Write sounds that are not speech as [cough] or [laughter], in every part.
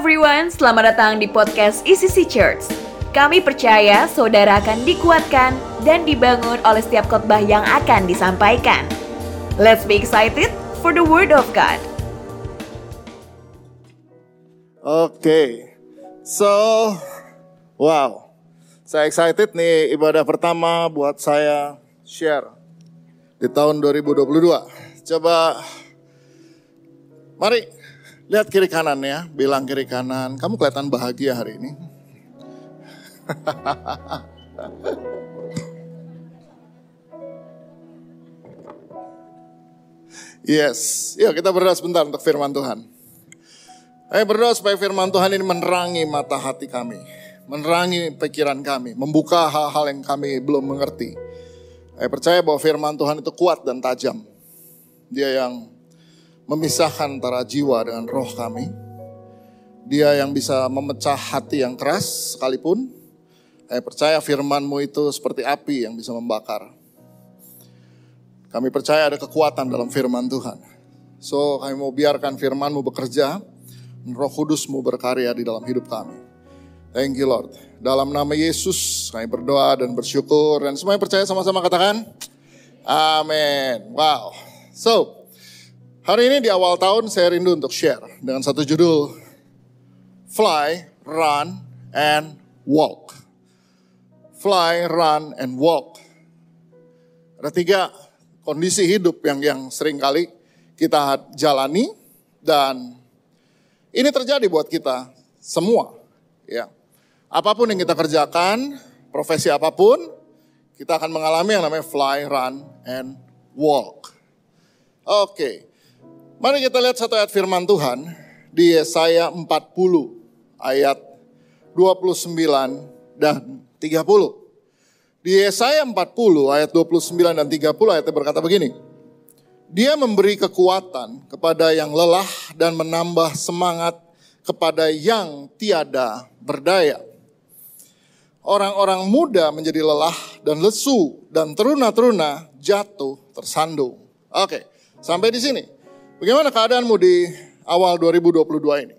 everyone, selamat datang di podcast ECC Church. Kami percaya saudara akan dikuatkan dan dibangun oleh setiap khotbah yang akan disampaikan. Let's be excited for the word of God. Okay. so wow, saya excited nih ibadah pertama buat saya share di tahun 2022. Coba, mari Lihat kiri kanan ya, bilang kiri kanan, kamu kelihatan bahagia hari ini. [laughs] yes, yuk kita berdoa sebentar untuk firman Tuhan. Ayo berdoa supaya firman Tuhan ini menerangi mata hati kami. Menerangi pikiran kami. Membuka hal-hal yang kami belum mengerti. Saya percaya bahwa firman Tuhan itu kuat dan tajam. Dia yang memisahkan antara jiwa dengan roh kami. Dia yang bisa memecah hati yang keras sekalipun. Saya percaya firmanmu itu seperti api yang bisa membakar. Kami percaya ada kekuatan dalam firman Tuhan. So kami mau biarkan firmanmu bekerja. Roh kudusmu berkarya di dalam hidup kami. Thank you Lord. Dalam nama Yesus kami berdoa dan bersyukur. Dan semuanya percaya sama-sama katakan. Amin. Wow. So, Hari ini di awal tahun saya rindu untuk share dengan satu judul Fly, Run, and Walk. Fly, Run, and Walk. Ada tiga kondisi hidup yang yang sering kali kita jalani dan ini terjadi buat kita semua. Ya, apa pun yang kita kerjakan, profesi apa pun, kita akan mengalami yang namanya fly, run, and walk. Oke, okay. Mari kita lihat satu ayat firman Tuhan di Yesaya 40 ayat 29 dan 30. Di Yesaya 40 ayat 29 dan 30 ayatnya berkata begini. Dia memberi kekuatan kepada yang lelah dan menambah semangat kepada yang tiada berdaya. Orang-orang muda menjadi lelah dan lesu dan teruna-teruna jatuh tersandung. Oke, sampai di sini. Bagaimana keadaanmu di awal 2022 ini?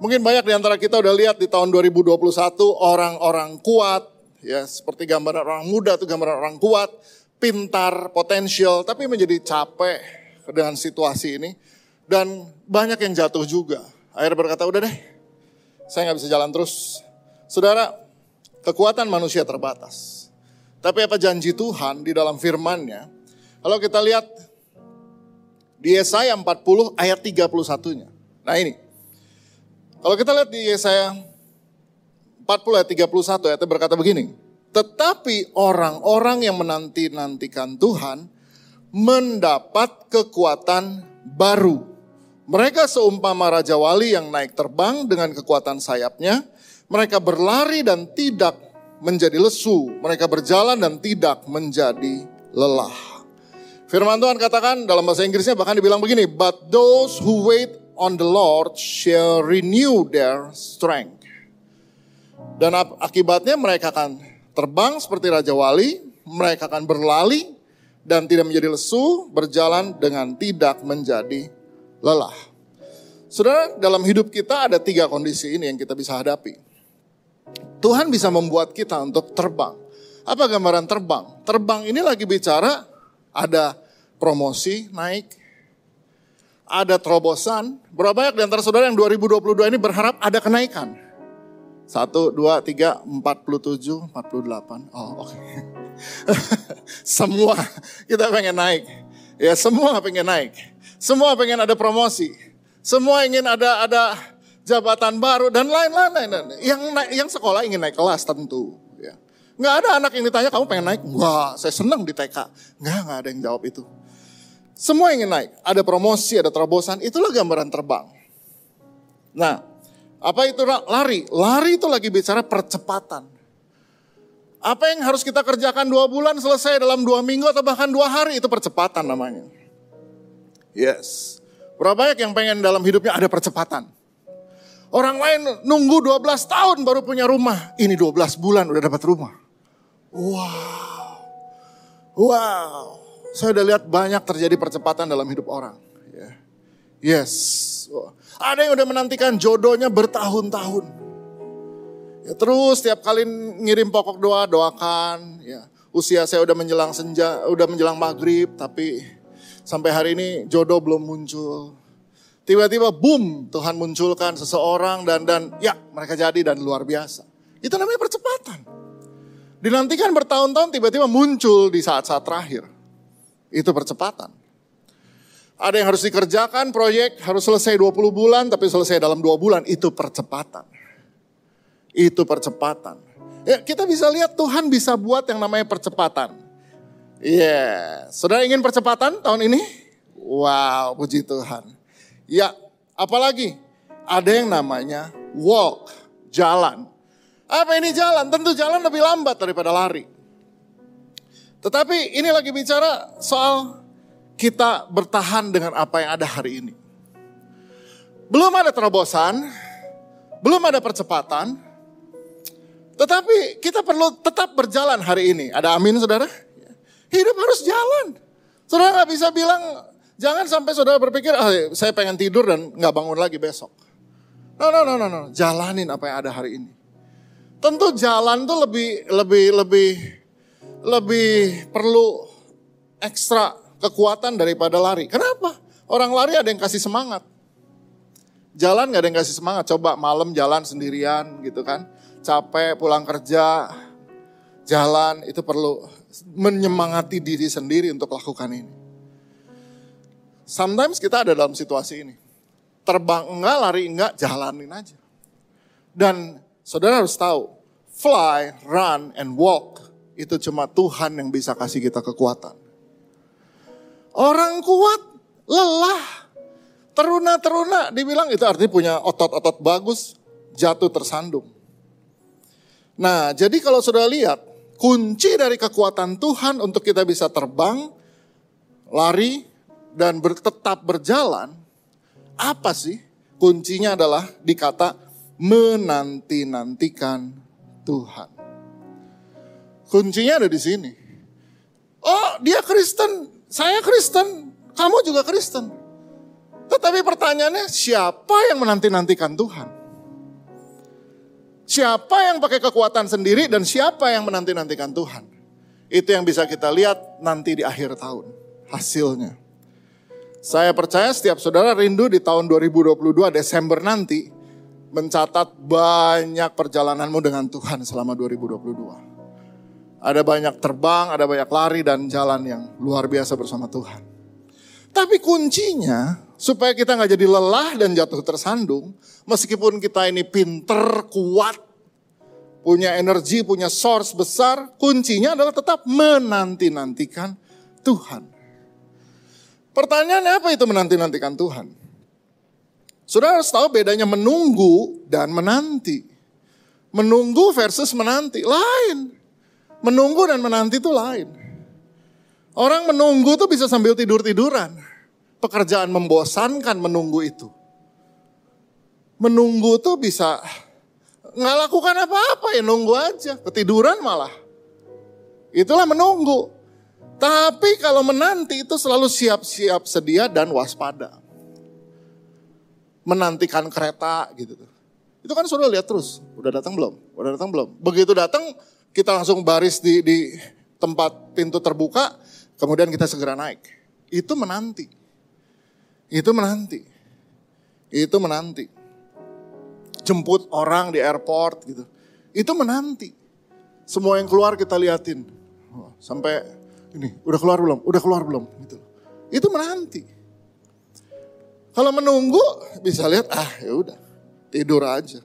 Mungkin banyak di antara kita udah lihat di tahun 2021 orang-orang kuat, ya seperti gambaran orang muda itu gambaran orang kuat, pintar, potensial, tapi menjadi capek dengan situasi ini. Dan banyak yang jatuh juga. Akhirnya berkata, udah deh, saya nggak bisa jalan terus. Saudara, kekuatan manusia terbatas. Tapi apa janji Tuhan di dalam firmannya? Kalau kita lihat di Yesaya 40 ayat 31-nya. Nah ini. Kalau kita lihat di Yesaya 40 ayat 31 ayatnya berkata begini. Tetapi orang-orang yang menanti-nantikan Tuhan mendapat kekuatan baru. Mereka seumpama Raja Wali yang naik terbang dengan kekuatan sayapnya. Mereka berlari dan tidak menjadi lesu. Mereka berjalan dan tidak menjadi lelah. Firman Tuhan katakan dalam bahasa Inggrisnya bahkan dibilang begini, but those who wait on the Lord shall renew their strength. Dan akibatnya mereka akan terbang seperti Raja Wali, mereka akan berlari dan tidak menjadi lesu, berjalan dengan tidak menjadi lelah. Saudara, dalam hidup kita ada tiga kondisi ini yang kita bisa hadapi. Tuhan bisa membuat kita untuk terbang. Apa gambaran terbang? Terbang ini lagi bicara ada promosi naik, ada terobosan. Berapa banyak di antara saudara yang 2022 ini berharap ada kenaikan? Satu, dua, tiga, empat puluh tujuh, empat puluh delapan. Oh, oke. Okay. [laughs] semua kita pengen naik. Ya, semua pengen naik. Semua pengen ada promosi. Semua ingin ada ada jabatan baru dan lain-lain. Yang yang sekolah ingin naik kelas tentu. Ya. Nggak ada anak yang ditanya kamu pengen naik. Wah, saya senang di TK. Nggak, nggak ada yang jawab itu. Semua ingin naik. Ada promosi, ada terobosan. Itulah gambaran terbang. Nah, apa itu lari? Lari itu lagi bicara percepatan. Apa yang harus kita kerjakan dua bulan selesai dalam dua minggu atau bahkan dua hari itu percepatan namanya. Yes. Berapa banyak yang pengen dalam hidupnya ada percepatan. Orang lain nunggu 12 tahun baru punya rumah. Ini 12 bulan udah dapat rumah. Wow. Wow saya udah lihat banyak terjadi percepatan dalam hidup orang. Ya. Yes. Ada yang udah menantikan jodohnya bertahun-tahun. Ya, terus tiap kali ngirim pokok doa, doakan. Ya, usia saya udah menjelang senja, udah menjelang maghrib, tapi sampai hari ini jodoh belum muncul. Tiba-tiba boom, Tuhan munculkan seseorang dan dan ya mereka jadi dan luar biasa. Itu namanya percepatan. Dinantikan bertahun-tahun tiba-tiba muncul di saat-saat terakhir. Itu percepatan. Ada yang harus dikerjakan, proyek harus selesai 20 bulan, tapi selesai dalam 2 bulan. Itu percepatan. Itu percepatan. Ya, kita bisa lihat Tuhan bisa buat yang namanya percepatan. Iya, yeah. saudara ingin percepatan tahun ini? Wow, puji Tuhan. Ya, apalagi ada yang namanya walk, jalan. Apa ini jalan? Tentu jalan lebih lambat daripada lari. Tetapi ini lagi bicara soal kita bertahan dengan apa yang ada hari ini. Belum ada terobosan, belum ada percepatan, tetapi kita perlu tetap berjalan hari ini. Ada amin saudara? Hidup harus jalan. Saudara nggak bisa bilang, jangan sampai saudara berpikir, ah, saya pengen tidur dan nggak bangun lagi besok. No, no, no, no, no. Jalanin apa yang ada hari ini. Tentu jalan tuh lebih, lebih, lebih, lebih perlu ekstra kekuatan daripada lari. Kenapa? Orang lari ada yang kasih semangat. Jalan gak ada yang kasih semangat. Coba malam jalan sendirian gitu kan. Capek pulang kerja. Jalan itu perlu menyemangati diri sendiri untuk lakukan ini. Sometimes kita ada dalam situasi ini. Terbang enggak, lari enggak, jalanin aja. Dan saudara harus tahu, fly, run, and walk itu cuma Tuhan yang bisa kasih kita kekuatan. Orang kuat lelah. Teruna-teruna dibilang itu artinya punya otot-otot bagus, jatuh tersandung. Nah, jadi kalau sudah lihat, kunci dari kekuatan Tuhan untuk kita bisa terbang, lari, dan ber, tetap berjalan, apa sih? Kuncinya adalah dikata menanti-nantikan Tuhan. Kuncinya ada di sini. Oh, dia Kristen, saya Kristen, kamu juga Kristen. Tetapi pertanyaannya, siapa yang menanti-nantikan Tuhan? Siapa yang pakai kekuatan sendiri dan siapa yang menanti-nantikan Tuhan? Itu yang bisa kita lihat nanti di akhir tahun, hasilnya. Saya percaya setiap saudara rindu di tahun 2022 Desember nanti mencatat banyak perjalananmu dengan Tuhan selama 2022. Ada banyak terbang, ada banyak lari dan jalan yang luar biasa bersama Tuhan. Tapi kuncinya supaya kita nggak jadi lelah dan jatuh tersandung, meskipun kita ini pinter, kuat, punya energi, punya source besar, kuncinya adalah tetap menanti-nantikan Tuhan. Pertanyaannya apa itu menanti-nantikan Tuhan? Sudah harus tahu bedanya menunggu dan menanti. Menunggu versus menanti, lain. Menunggu dan menanti itu lain. Orang menunggu tuh bisa sambil tidur-tiduran. Pekerjaan membosankan menunggu itu. Menunggu tuh bisa nggak lakukan apa-apa ya nunggu aja. Ketiduran malah. Itulah menunggu. Tapi kalau menanti itu selalu siap-siap sedia dan waspada. Menantikan kereta gitu. Itu kan sudah lihat terus. Udah datang belum? Udah datang belum? Begitu datang kita langsung baris di, di tempat pintu terbuka, kemudian kita segera naik. Itu menanti. Itu menanti. Itu menanti. Jemput orang di airport gitu. Itu menanti. Semua yang keluar kita liatin. Oh, sampai ini, udah keluar belum? Udah keluar belum? Gitu. Itu menanti. Kalau menunggu bisa lihat ah ya udah tidur aja.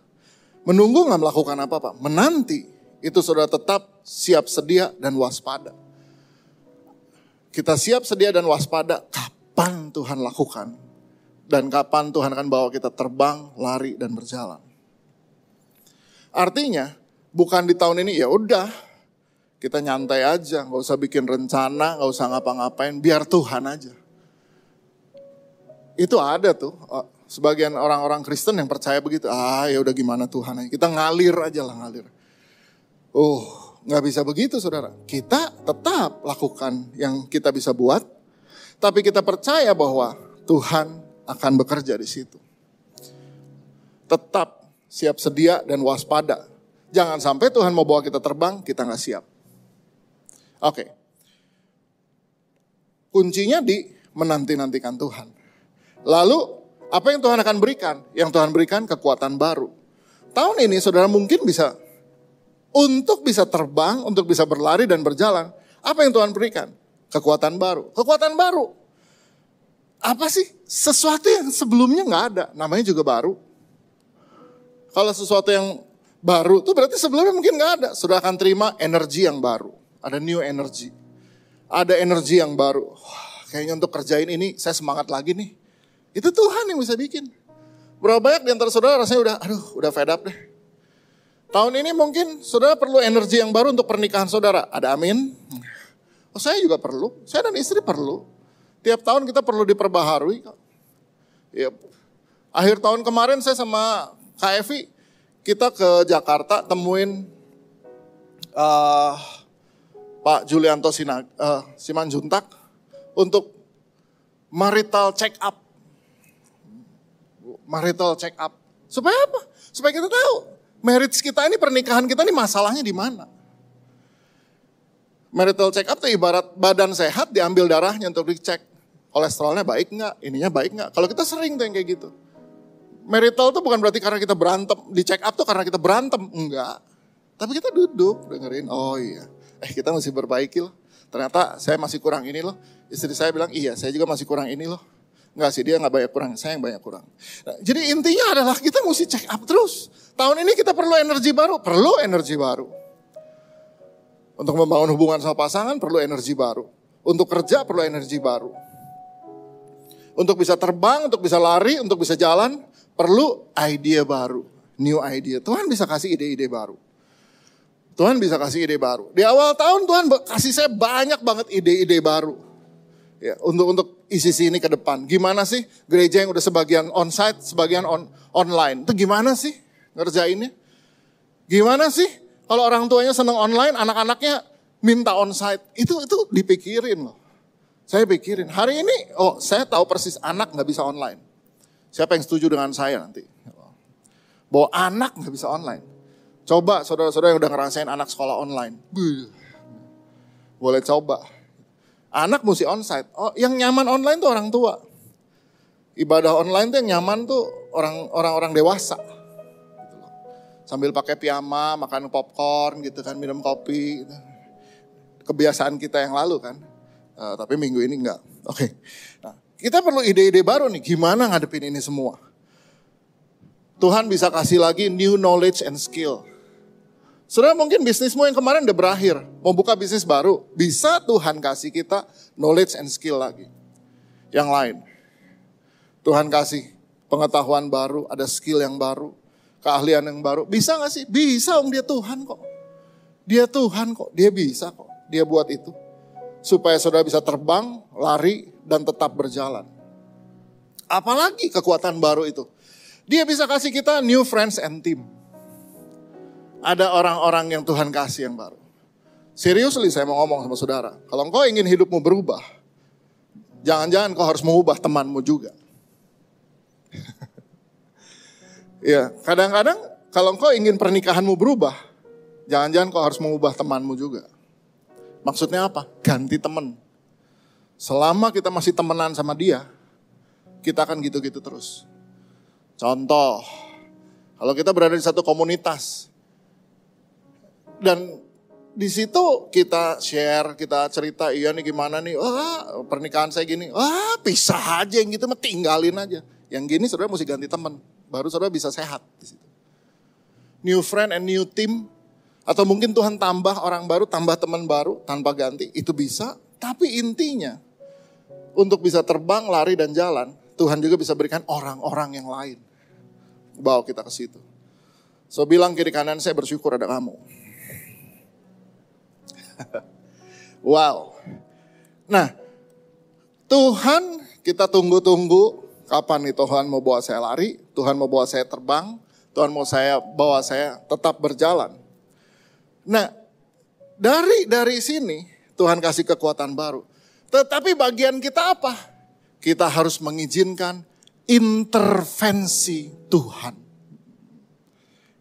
Menunggu nggak melakukan apa-apa, menanti itu sudah tetap siap sedia dan waspada. Kita siap sedia dan waspada kapan Tuhan lakukan dan kapan Tuhan akan bawa kita terbang, lari dan berjalan. Artinya bukan di tahun ini ya udah kita nyantai aja, nggak usah bikin rencana, nggak usah ngapa-ngapain, biar Tuhan aja. Itu ada tuh oh, sebagian orang-orang Kristen yang percaya begitu. Ah ya udah gimana Tuhan, kita ngalir aja lah ngalir. Oh, nggak bisa begitu saudara. Kita tetap lakukan yang kita bisa buat, tapi kita percaya bahwa Tuhan akan bekerja di situ. tetap siap sedia dan waspada. Jangan sampai Tuhan mau bawa kita terbang, kita nggak siap. Oke. Kuncinya di menanti-nantikan Tuhan. Lalu apa yang Tuhan akan berikan? Yang Tuhan berikan kekuatan baru. Tahun ini saudara mungkin bisa untuk bisa terbang, untuk bisa berlari dan berjalan. Apa yang Tuhan berikan? Kekuatan baru. Kekuatan baru. Apa sih? Sesuatu yang sebelumnya nggak ada. Namanya juga baru. Kalau sesuatu yang baru itu berarti sebelumnya mungkin nggak ada. Sudah akan terima energi yang baru. Ada new energy. Ada energi yang baru. Kayaknya untuk kerjain ini saya semangat lagi nih. Itu Tuhan yang bisa bikin. Berapa banyak di antara saudara rasanya udah, aduh udah fed up deh. Tahun ini mungkin saudara perlu energi yang baru untuk pernikahan saudara. Ada amin? Oh saya juga perlu. Saya dan istri perlu. Tiap tahun kita perlu diperbaharui. Ya. Akhir tahun kemarin saya sama Kak kita ke Jakarta temuin uh, Pak Julianto Sinag, uh, Simanjuntak untuk marital check up. Marital check up. Supaya apa? Supaya kita tahu marriage kita ini, pernikahan kita ini masalahnya di mana. Marital check up itu ibarat badan sehat diambil darahnya untuk dicek. Kolesterolnya baik nggak, ininya baik nggak. Kalau kita sering tuh yang kayak gitu. Marital itu bukan berarti karena kita berantem. Di check up tuh karena kita berantem. Enggak. Tapi kita duduk dengerin, oh iya. Eh kita masih berbaiki loh. Ternyata saya masih kurang ini loh. Istri saya bilang, iya saya juga masih kurang ini loh. Enggak sih, dia enggak banyak kurang, saya yang banyak kurang. Nah, jadi intinya adalah kita mesti check up terus. Tahun ini kita perlu energi baru, perlu energi baru. Untuk membangun hubungan sama pasangan perlu energi baru. Untuk kerja perlu energi baru. Untuk bisa terbang, untuk bisa lari, untuk bisa jalan, perlu ide baru. New idea. Tuhan bisa kasih ide-ide baru. Tuhan bisa kasih ide baru. Di awal tahun Tuhan kasih saya banyak banget ide-ide baru. Ya, untuk untuk isi sini ke depan. Gimana sih gereja yang udah sebagian onsite, sebagian on online? Itu gimana sih ngerjainnya? Gimana sih kalau orang tuanya seneng online, anak-anaknya minta onsite? Itu itu dipikirin loh. Saya pikirin. Hari ini, oh saya tahu persis anak nggak bisa online. Siapa yang setuju dengan saya nanti? Bahwa anak nggak bisa online. Coba saudara-saudara yang udah ngerasain anak sekolah online. Boleh coba Anak mesti onsite. Oh, yang nyaman online tuh orang tua. Ibadah online tuh yang nyaman tuh orang orang dewasa. Sambil pakai piyama, makan popcorn gitu kan, minum kopi. Gitu. Kebiasaan kita yang lalu kan. Uh, tapi minggu ini enggak. Oke. Okay. Nah, kita perlu ide-ide baru nih, gimana ngadepin ini semua. Tuhan bisa kasih lagi new knowledge and skill. Saudara mungkin bisnismu yang kemarin udah berakhir, mau buka bisnis baru, bisa Tuhan kasih kita knowledge and skill lagi. Yang lain. Tuhan kasih pengetahuan baru, ada skill yang baru, keahlian yang baru. Bisa gak sih? Bisa om dia Tuhan kok. Dia Tuhan kok, dia bisa kok. Dia buat itu. Supaya saudara bisa terbang, lari, dan tetap berjalan. Apalagi kekuatan baru itu. Dia bisa kasih kita new friends and team ada orang-orang yang Tuhan kasih yang baru. Seriously saya mau ngomong sama saudara. Kalau engkau ingin hidupmu berubah, jangan-jangan kau harus mengubah temanmu juga. [laughs] ya, kadang-kadang kalau engkau ingin pernikahanmu berubah, jangan-jangan kau harus mengubah temanmu juga. Maksudnya apa? Ganti teman. Selama kita masih temenan sama dia, kita akan gitu-gitu terus. Contoh, kalau kita berada di satu komunitas, dan di situ kita share, kita cerita, iya nih gimana nih, wah pernikahan saya gini, wah pisah aja yang gitu mah tinggalin aja. Yang gini saudara mesti ganti teman, baru saudara bisa sehat di situ. New friend and new team, atau mungkin Tuhan tambah orang baru, tambah teman baru tanpa ganti, itu bisa. Tapi intinya, untuk bisa terbang, lari dan jalan, Tuhan juga bisa berikan orang-orang yang lain. Bawa kita ke situ. So bilang kiri kanan saya bersyukur ada kamu. [laughs] wow. Nah, Tuhan kita tunggu-tunggu kapan nih Tuhan mau bawa saya lari, Tuhan mau bawa saya terbang, Tuhan mau saya bawa saya tetap berjalan. Nah, dari dari sini Tuhan kasih kekuatan baru. Tetapi bagian kita apa? Kita harus mengizinkan intervensi Tuhan.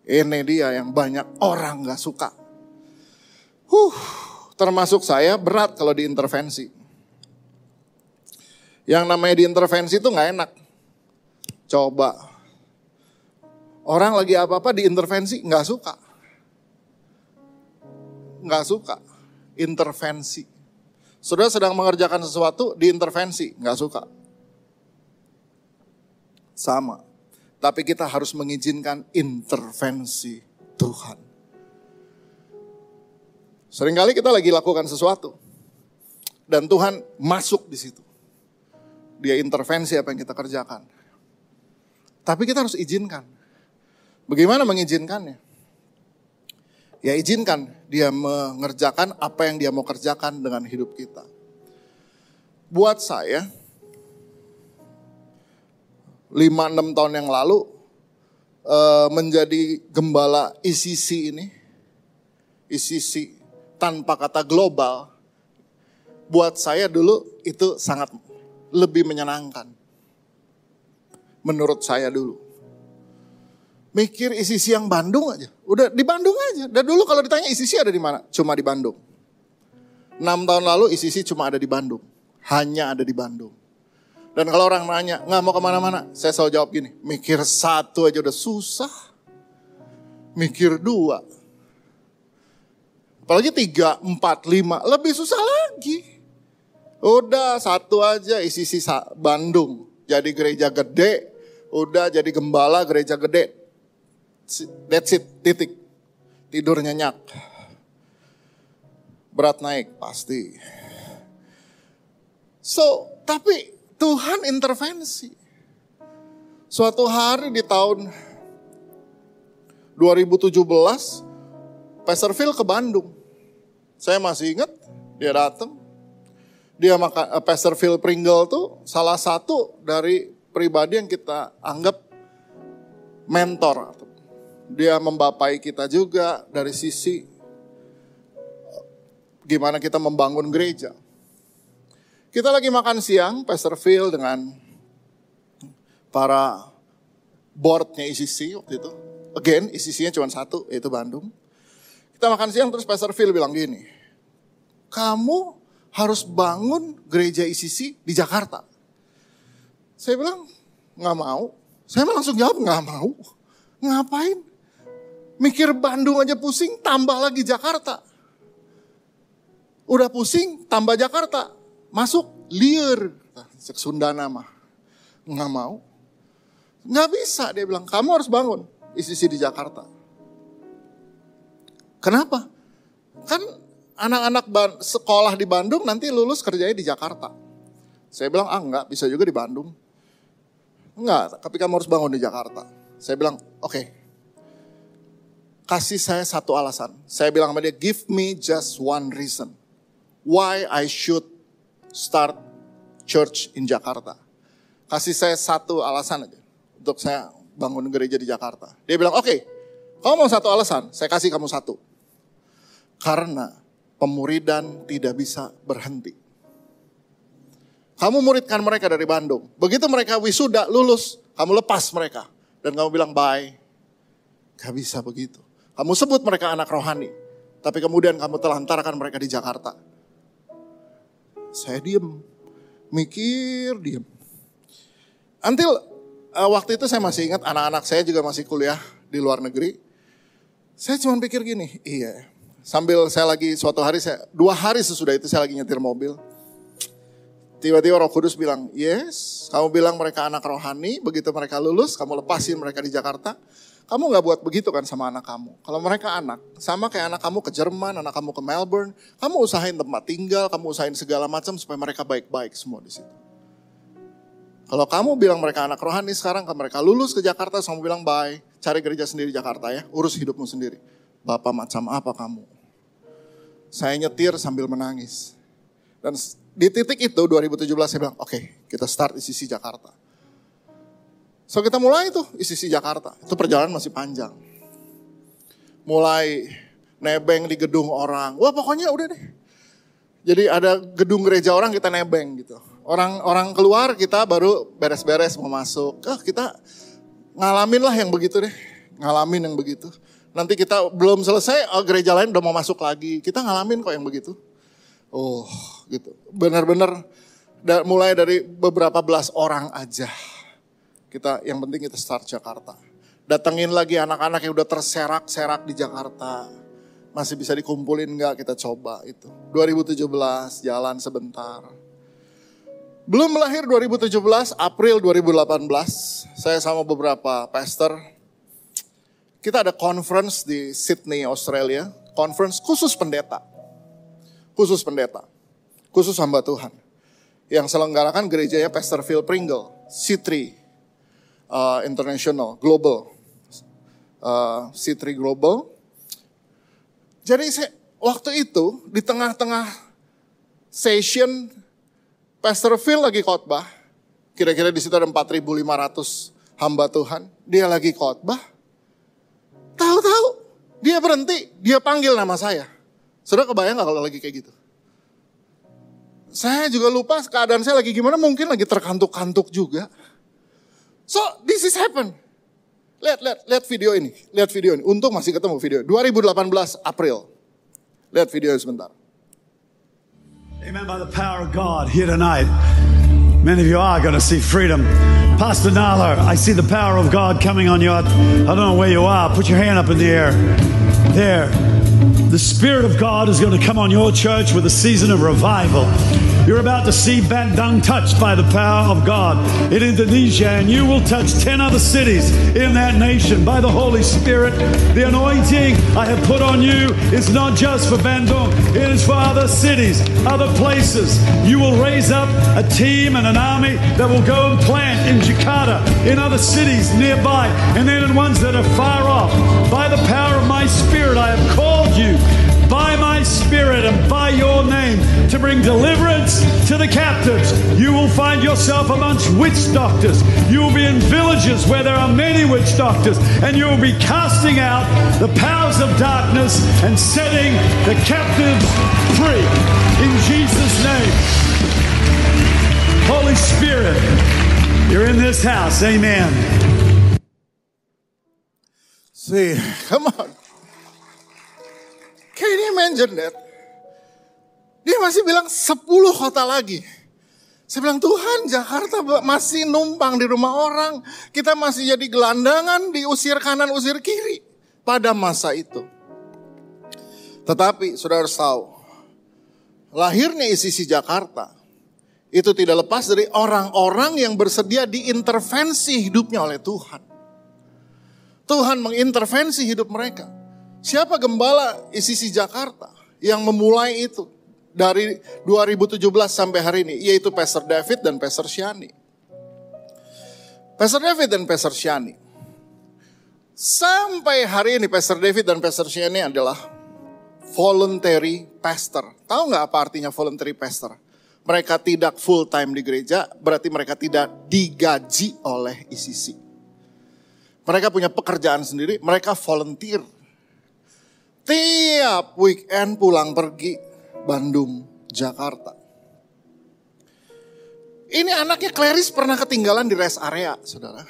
Ini dia yang banyak orang gak suka. Huh, termasuk saya berat kalau diintervensi. Yang namanya diintervensi itu gak enak. Coba. Orang lagi apa-apa diintervensi gak suka. Gak suka. Intervensi. Saudara sedang mengerjakan sesuatu diintervensi, gak suka. Sama. Tapi kita harus mengizinkan intervensi Tuhan. Seringkali kita lagi lakukan sesuatu. Dan Tuhan masuk di situ. Dia intervensi apa yang kita kerjakan. Tapi kita harus izinkan. Bagaimana mengizinkannya? Ya izinkan dia mengerjakan apa yang dia mau kerjakan dengan hidup kita. Buat saya, 5-6 tahun yang lalu uh, menjadi gembala ICC ini, ICC tanpa kata global, buat saya dulu itu sangat lebih menyenangkan. Menurut saya dulu. Mikir ICC yang Bandung aja. Udah di Bandung aja. Dan dulu kalau ditanya ICC ada di mana? Cuma di Bandung. 6 tahun lalu ICC cuma ada di Bandung. Hanya ada di Bandung. Dan kalau orang nanya, nggak mau ke mana-mana, saya selalu jawab gini, mikir satu aja udah susah, mikir dua. Apalagi tiga, empat, lima, lebih susah lagi. Udah satu aja isi sisa Bandung, jadi gereja gede, udah jadi gembala gereja gede. That's it, titik. Tidur nyenyak. Berat naik, pasti. So, tapi Tuhan intervensi. Suatu hari di tahun 2017, Pastor Phil ke Bandung. Saya masih ingat, dia datang. Dia makan, uh, Pastor Phil Pringle tuh salah satu dari pribadi yang kita anggap mentor. Dia membapai kita juga dari sisi gimana kita membangun gereja. Kita lagi makan siang, Pastor Phil dengan para boardnya ICC waktu itu. Again, ICC-nya cuma satu, yaitu Bandung. Kita makan siang terus Pastor Phil bilang gini, kamu harus bangun gereja ICC di Jakarta. Saya bilang, nggak mau. Saya langsung jawab, nggak mau. Ngapain? Mikir Bandung aja pusing, tambah lagi Jakarta. Udah pusing, tambah Jakarta masuk liar. Cek Sunda nama. Nggak mau. Nggak bisa dia bilang, kamu harus bangun. Isi di Jakarta. Kenapa? Kan anak-anak sekolah di Bandung nanti lulus kerjanya di Jakarta. Saya bilang, ah enggak, bisa juga di Bandung. Enggak, tapi kamu harus bangun di Jakarta. Saya bilang, oke. Okay. Kasih saya satu alasan. Saya bilang sama dia, give me just one reason. Why I should start church in Jakarta. Kasih saya satu alasan aja untuk saya bangun gereja di Jakarta. Dia bilang, oke, okay, kamu mau satu alasan, saya kasih kamu satu. Karena pemuridan tidak bisa berhenti. Kamu muridkan mereka dari Bandung. Begitu mereka wisuda, lulus, kamu lepas mereka. Dan kamu bilang, bye. Gak bisa begitu. Kamu sebut mereka anak rohani. Tapi kemudian kamu telantarkan mereka di Jakarta. Saya diem, mikir diem. Until uh, waktu itu saya masih ingat anak-anak saya juga masih kuliah di luar negeri. Saya cuma pikir gini, iya. Sambil saya lagi suatu hari, saya dua hari sesudah itu saya lagi nyetir mobil. Tiba-tiba Roh Kudus bilang, yes, kamu bilang mereka anak rohani, begitu mereka lulus, kamu lepasin mereka di Jakarta. Kamu gak buat begitu kan sama anak kamu. Kalau mereka anak, sama kayak anak kamu ke Jerman, anak kamu ke Melbourne, kamu usahain tempat tinggal, kamu usahain segala macam supaya mereka baik-baik semua di situ. Kalau kamu bilang mereka anak rohani sekarang, kalau mereka lulus ke Jakarta, kamu bilang bye, cari gereja sendiri Jakarta ya, urus hidupmu sendiri. Bapak macam apa kamu? Saya nyetir sambil menangis. Dan di titik itu 2017 saya bilang, oke okay, kita start di sisi Jakarta. So kita mulai tuh isi Jakarta. Itu perjalanan masih panjang. Mulai nebeng di gedung orang. Wah pokoknya udah deh. Jadi ada gedung gereja orang kita nebeng gitu. Orang orang keluar kita baru beres-beres mau masuk. Ah kita ngalamin lah yang begitu deh. ngalamin yang begitu. Nanti kita belum selesai, oh, gereja lain udah mau masuk lagi. Kita ngalamin kok yang begitu. Oh, gitu. Benar-benar mulai dari beberapa belas orang aja. Kita yang penting kita start Jakarta. Datengin lagi anak-anak yang udah terserak-serak di Jakarta. Masih bisa dikumpulin nggak kita coba itu. 2017 jalan sebentar. Belum lahir 2017, April 2018, saya sama beberapa pastor, kita ada conference di Sydney, Australia. Conference khusus pendeta. Khusus pendeta. Khusus hamba Tuhan. Yang selenggarakan gerejanya Pastor Phil Pringle, C3 uh, International, Global. Uh, C3 Global. Jadi saya, waktu itu di tengah-tengah session Pastor Phil lagi khotbah. Kira-kira di situ ada 4.500 hamba Tuhan. Dia lagi khotbah Tahu-tahu dia berhenti, dia panggil nama saya. Sudah kebayang gak kalau lagi kayak gitu? Saya juga lupa keadaan saya lagi gimana, mungkin lagi terkantuk-kantuk juga. So, this is happen. Lihat, lihat, lihat video ini. Lihat video ini. Untung masih ketemu video. 2018 April. Lihat video sebentar. By the power of God here tonight. Many of you are going to see freedom. Pastor Nala, I see the power of God coming on you. I don't know where you are. Put your hand up in the air. There. The Spirit of God is going to come on your church with a season of revival. You're about to see Bandung touched by the power of God in Indonesia, and you will touch 10 other cities in that nation by the Holy Spirit. The anointing I have put on you is not just for Bandung, it is for other cities, other places. You will raise up a team and an army that will go and plant in Jakarta, in other cities nearby, and then in ones that are far off. By the power of my Spirit, I have called you by my spirit and by your name to bring deliverance to the captives. You will find yourself amongst witch doctors. You will be in villages where there are many witch doctors, and you will be casting out the powers of darkness and setting the captives free. In Jesus' name. Holy Spirit, you're in this house. Amen. See, come on. You imagine that? Dia masih bilang 10 kota lagi. Saya bilang Tuhan Jakarta masih numpang di rumah orang. Kita masih jadi gelandangan diusir kanan usir kiri pada masa itu. Tetapi saudara harus tahu. Lahirnya ICC Jakarta itu tidak lepas dari orang-orang yang bersedia diintervensi hidupnya oleh Tuhan. Tuhan mengintervensi hidup mereka. Siapa gembala ICC Jakarta yang memulai itu dari 2017 sampai hari ini, yaitu Pastor David dan Pastor Shani. Pastor David dan Pastor Shani. Sampai hari ini Pastor David dan Pastor Shani adalah voluntary pastor. Tahu nggak apa artinya voluntary pastor? Mereka tidak full time di gereja, berarti mereka tidak digaji oleh ICC. Mereka punya pekerjaan sendiri, mereka volunteer tiap weekend pulang pergi Bandung, Jakarta. Ini anaknya Clarice pernah ketinggalan di rest area, saudara.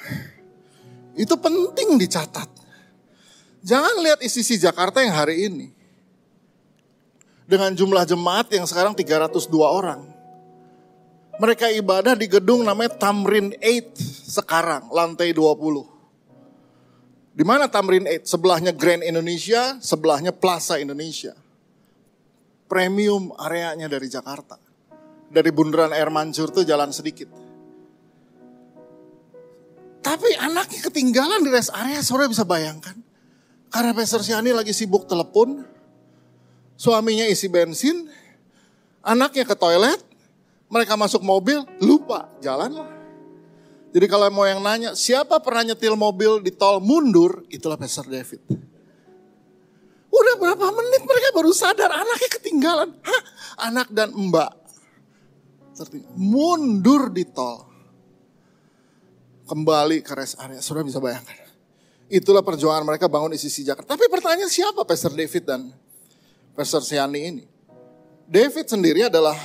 Itu penting dicatat. Jangan lihat isi si Jakarta yang hari ini. Dengan jumlah jemaat yang sekarang 302 orang. Mereka ibadah di gedung namanya Tamrin 8 sekarang, lantai 20. Di mana Tamrin 8? Sebelahnya Grand Indonesia, sebelahnya Plaza Indonesia. Premium areanya dari Jakarta. Dari bundaran air mancur tuh jalan sedikit. Tapi anaknya ketinggalan di rest area, sore bisa bayangkan. Karena Pastor Siani lagi sibuk telepon, suaminya isi bensin, anaknya ke toilet, mereka masuk mobil, lupa, jalan lah. Jadi kalau mau yang nanya, siapa pernah nyetil mobil di tol mundur, itulah Pastor David. Udah berapa menit mereka baru sadar anaknya ketinggalan. Hah? Anak dan mbak. Mundur di tol. Kembali ke rest area. Sudah bisa bayangkan. Itulah perjuangan mereka bangun di sisi Jakarta. Tapi pertanyaan siapa Pastor David dan Pastor Siani ini? David sendiri adalah,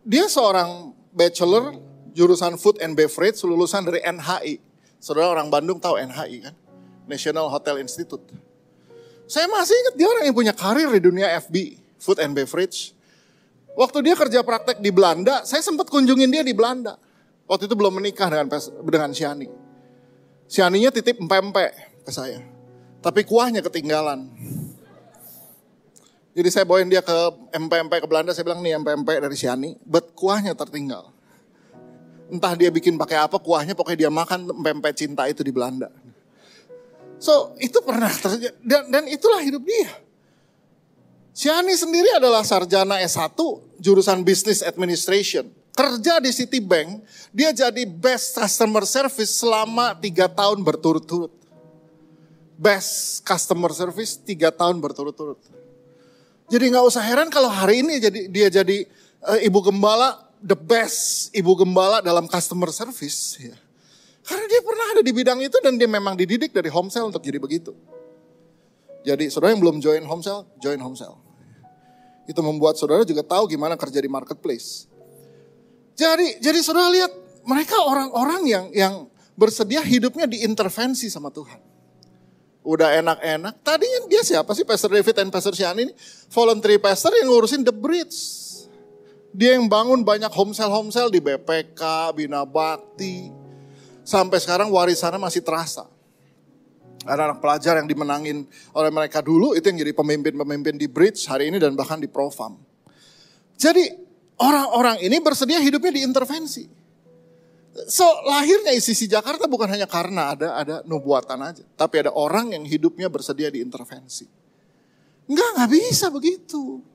dia seorang bachelor jurusan Food and Beverage lulusan dari NHI. Saudara orang Bandung tahu NHI kan? National Hotel Institute. Saya masih ingat dia orang yang punya karir di dunia FB, food and beverage. Waktu dia kerja praktek di Belanda, saya sempat kunjungin dia di Belanda. Waktu itu belum menikah dengan dengan Siani. Sianinya titip empek-empek ke saya. Tapi kuahnya ketinggalan. Jadi saya bawain dia ke MP-MP ke Belanda, saya bilang nih MP-MP dari Siani, but kuahnya tertinggal. Entah dia bikin pakai apa, kuahnya pokoknya dia makan MP-MP cinta itu di Belanda. So itu pernah terjadi, dan, dan itulah hidup dia. Siani sendiri adalah sarjana S1, jurusan Business Administration. Kerja di Citibank, dia jadi best customer service selama tiga tahun berturut-turut. Best customer service tiga tahun berturut-turut. Jadi nggak usah heran kalau hari ini jadi dia jadi uh, ibu gembala the best ibu gembala dalam customer service. Ya. Karena dia pernah ada di bidang itu dan dia memang dididik dari Homesell untuk jadi begitu. Jadi saudara yang belum join Homesell, join Homesell. Itu membuat saudara juga tahu gimana kerja di marketplace. Jadi jadi saudara lihat mereka orang-orang yang yang bersedia hidupnya diintervensi sama Tuhan udah enak-enak. Tadinya dia siapa sih Pastor David dan Pastor Sian ini? Voluntary pastor yang ngurusin the bridge. Dia yang bangun banyak homesel-homesel di BPK, Bina Bakti. Sampai sekarang warisannya masih terasa. Anak-anak pelajar yang dimenangin oleh mereka dulu itu yang jadi pemimpin-pemimpin di bridge hari ini dan bahkan di profam. Jadi orang-orang ini bersedia hidupnya diintervensi. So lahirnya ICC Jakarta bukan hanya karena ada ada nubuatan aja, tapi ada orang yang hidupnya bersedia diintervensi. Enggak, nggak bisa begitu.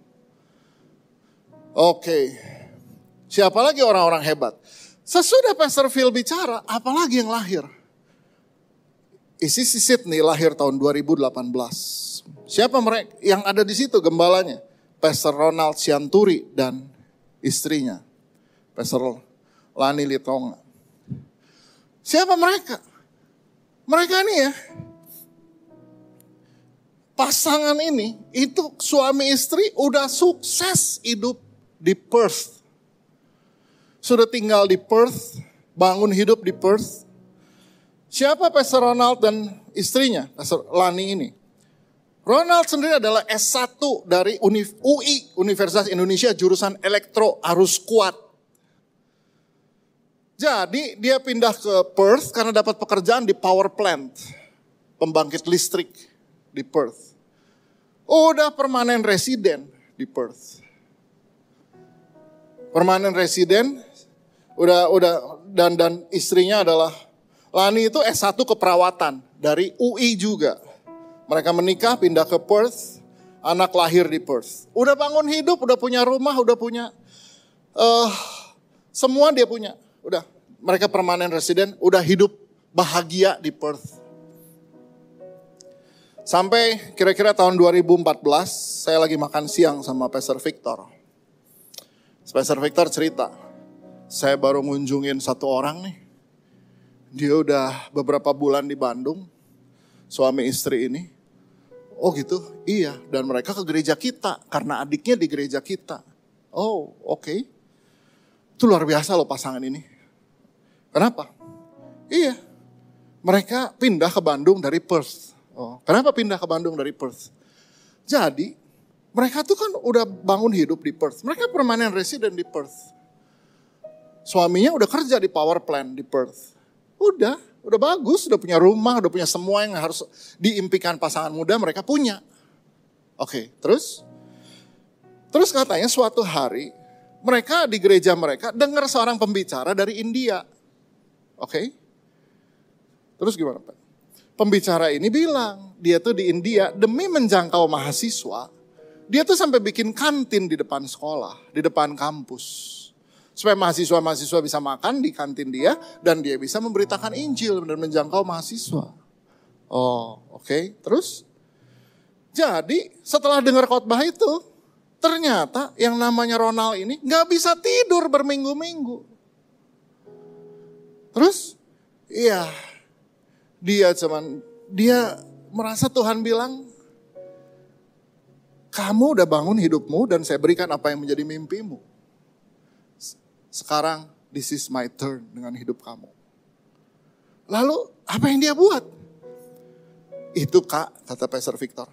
Oke, siapa lagi orang-orang hebat? Sesudah Pastor Phil bicara, apalagi yang lahir? ICC Sydney lahir tahun 2018. Siapa mereka yang ada di situ gembalanya? Pastor Ronald Sianturi dan istrinya, Pastor Lani Litonga. Siapa mereka? Mereka ini ya, pasangan ini itu suami istri udah sukses hidup di Perth. Sudah tinggal di Perth, bangun hidup di Perth. Siapa Pastor Ronald dan istrinya, Pastor Lani ini? Ronald sendiri adalah S1 dari UI, Universitas Indonesia, jurusan elektro arus kuat. Jadi dia pindah ke Perth karena dapat pekerjaan di power plant. Pembangkit listrik di Perth. Udah permanen residen di Perth. Permanen residen, udah udah dan dan istrinya adalah Lani itu S1 keperawatan dari UI juga. Mereka menikah pindah ke Perth, anak lahir di Perth. Udah bangun hidup, udah punya rumah, udah punya uh, semua dia punya udah mereka permanen residen, udah hidup bahagia di Perth. Sampai kira-kira tahun 2014, saya lagi makan siang sama Pastor Victor. Pastor Victor cerita, saya baru ngunjungin satu orang nih. Dia udah beberapa bulan di Bandung, suami istri ini. Oh gitu, iya. Dan mereka ke gereja kita, karena adiknya di gereja kita. Oh oke. Okay. Itu luar biasa loh pasangan ini. Kenapa? Iya, mereka pindah ke Bandung dari Perth. Oh, kenapa pindah ke Bandung dari Perth? Jadi, mereka tuh kan udah bangun hidup di Perth. Mereka permanen resident di Perth. Suaminya udah kerja di power plant di Perth. Udah, udah bagus, udah punya rumah, udah punya semua yang harus diimpikan pasangan muda mereka punya. Oke, terus? Terus katanya suatu hari mereka di gereja mereka dengar seorang pembicara dari India. Oke. Okay? Terus gimana Pak? Pembicara ini bilang, dia tuh di India demi menjangkau mahasiswa, dia tuh sampai bikin kantin di depan sekolah, di depan kampus. Supaya mahasiswa-mahasiswa bisa makan di kantin dia dan dia bisa memberitakan Injil dan menjangkau mahasiswa. Oh, oke. Okay. Terus? Jadi setelah dengar khotbah itu, ternyata yang namanya Ronald ini nggak bisa tidur berminggu-minggu. Terus, iya, dia cuman, dia merasa Tuhan bilang, kamu udah bangun hidupmu dan saya berikan apa yang menjadi mimpimu. Sekarang, this is my turn dengan hidup kamu. Lalu, apa yang dia buat? Itu kak, kata Pastor Victor.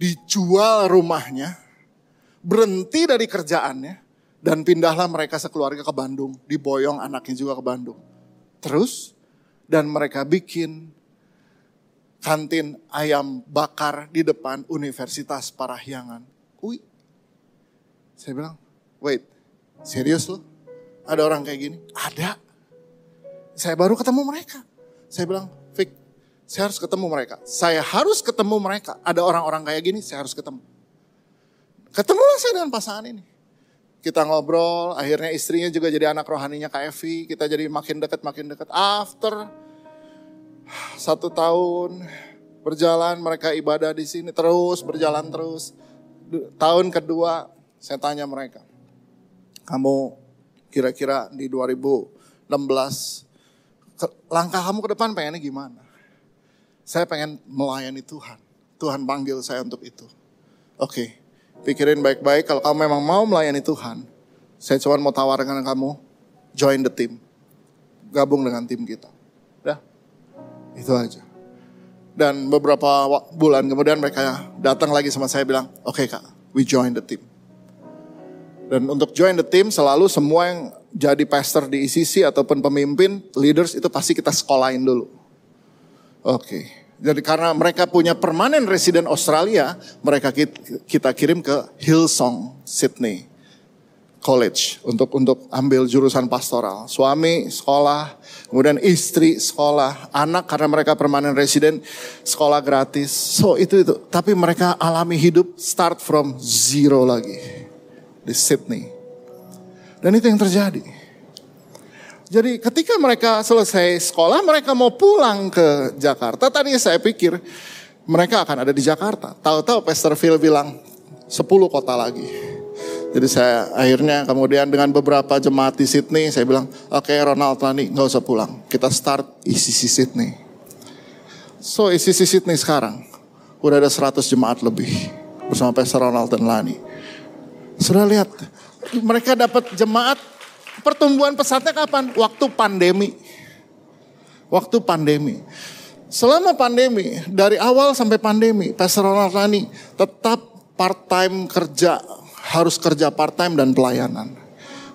Dijual rumahnya, berhenti dari kerjaannya, dan pindahlah mereka sekeluarga ke Bandung. Diboyong anaknya juga ke Bandung. Terus, dan mereka bikin kantin ayam bakar di depan Universitas Parahyangan. Wih, saya bilang, wait, serius lo? Ada orang kayak gini? Ada. Saya baru ketemu mereka. Saya bilang, Vic, saya harus ketemu mereka. Saya harus ketemu mereka. Ada orang-orang kayak gini, saya harus ketemu. Ketemulah saya dengan pasangan ini. Kita ngobrol, akhirnya istrinya juga jadi anak rohaninya Evi. Kita jadi makin dekat, makin dekat. After satu tahun berjalan, mereka ibadah di sini terus, berjalan terus. Tahun kedua, saya tanya mereka, kamu kira-kira di 2016 langkah kamu ke depan pengennya gimana? Saya pengen melayani Tuhan. Tuhan panggil saya untuk itu. Oke, pikirin baik-baik kalau kamu memang mau melayani Tuhan. Saya cuma mau tawarkan kamu, join the team. Gabung dengan tim kita. Itu aja. Dan beberapa bulan kemudian mereka datang lagi sama saya bilang, oke okay, kak, we join the team. Dan untuk join the team selalu semua yang jadi pastor di ICC ataupun pemimpin, leaders itu pasti kita sekolahin dulu. Oke. Okay. Jadi karena mereka punya permanen resident Australia, mereka kita kirim ke Hillsong Sydney College untuk untuk ambil jurusan pastoral. Suami sekolah, kemudian istri sekolah, anak karena mereka permanen resident sekolah gratis. So itu itu. Tapi mereka alami hidup start from zero lagi di Sydney. Dan itu yang terjadi. Jadi ketika mereka selesai sekolah, mereka mau pulang ke Jakarta. Tadi saya pikir mereka akan ada di Jakarta. Tahu-tahu Pastor Phil bilang 10 kota lagi. Jadi saya akhirnya kemudian dengan beberapa jemaat di Sydney, saya bilang, oke okay, Ronald Lani nggak usah pulang. Kita start ICC Sydney. So ICC Sydney sekarang udah ada 100 jemaat lebih bersama Pastor Ronald dan Lani. Sudah lihat mereka dapat jemaat pertumbuhan pesatnya kapan? Waktu pandemi. Waktu pandemi. Selama pandemi, dari awal sampai pandemi, Pastor Ronald Rani tetap part-time kerja, harus kerja part-time dan pelayanan.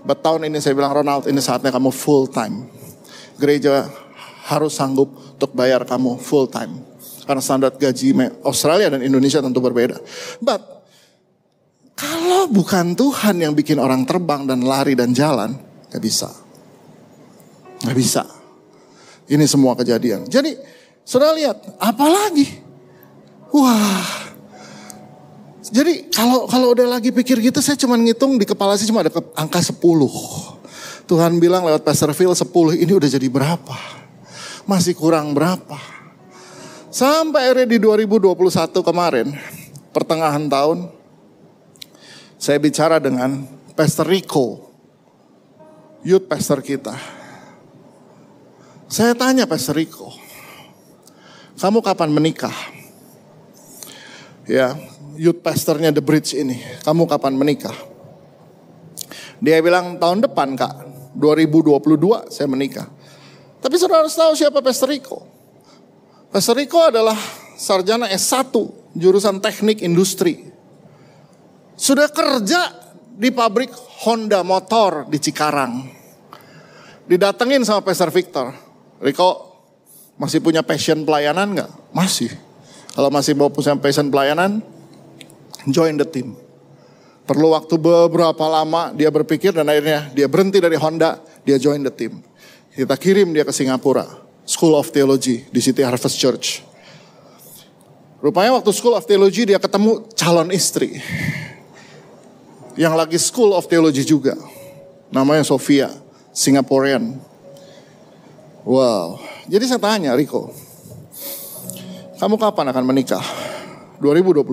But tahun ini saya bilang, Ronald ini saatnya kamu full-time. Gereja harus sanggup untuk bayar kamu full-time. Karena standar gaji Australia dan Indonesia tentu berbeda. But kalau bukan Tuhan yang bikin orang terbang dan lari dan jalan, gak bisa. Gak bisa. Ini semua kejadian. Jadi, saudara lihat, apalagi? Wah, jadi kalau kalau udah lagi pikir gitu, saya cuma ngitung di kepala saya cuma ada angka 10. Tuhan bilang lewat Pastor Phil 10, ini udah jadi berapa? Masih kurang berapa? Sampai akhirnya di 2021 kemarin, pertengahan tahun, saya bicara dengan Pastor Rico, youth pastor kita. Saya tanya Pastor Rico, kamu kapan menikah? Ya, youth pastornya The Bridge ini, kamu kapan menikah? Dia bilang tahun depan kak, 2022 saya menikah. Tapi saudara harus tahu siapa Pastor Rico. Pastor Rico adalah sarjana S1, jurusan teknik industri. Sudah kerja di pabrik Honda motor di Cikarang. Didatengin sama Pastor Victor. Riko masih punya passion pelayanan nggak? Masih. Kalau masih mau punya passion pelayanan, join the team. Perlu waktu beberapa lama dia berpikir dan akhirnya dia berhenti dari Honda, dia join the team. Kita kirim dia ke Singapura, School of Theology di City Harvest Church. Rupanya waktu School of Theology dia ketemu calon istri yang lagi School of Theology juga. Namanya Sofia, Singaporean. Wow. Jadi saya tanya Riko, kamu kapan akan menikah? 2022.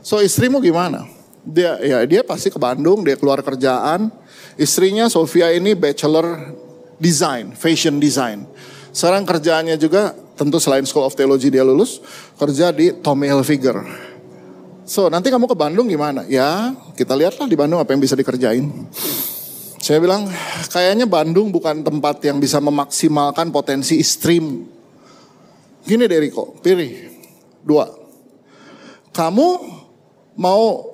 So istrimu gimana? Dia ya dia pasti ke Bandung, dia keluar kerjaan. Istrinya Sofia ini bachelor design, fashion design. Sekarang kerjaannya juga tentu selain School of Theology dia lulus, kerja di Tommy Hilfiger So nanti kamu ke Bandung gimana? Ya kita lihatlah di Bandung apa yang bisa dikerjain. Saya bilang kayaknya Bandung bukan tempat yang bisa memaksimalkan potensi istrim. Gini deh Riko, pilih dua. Kamu mau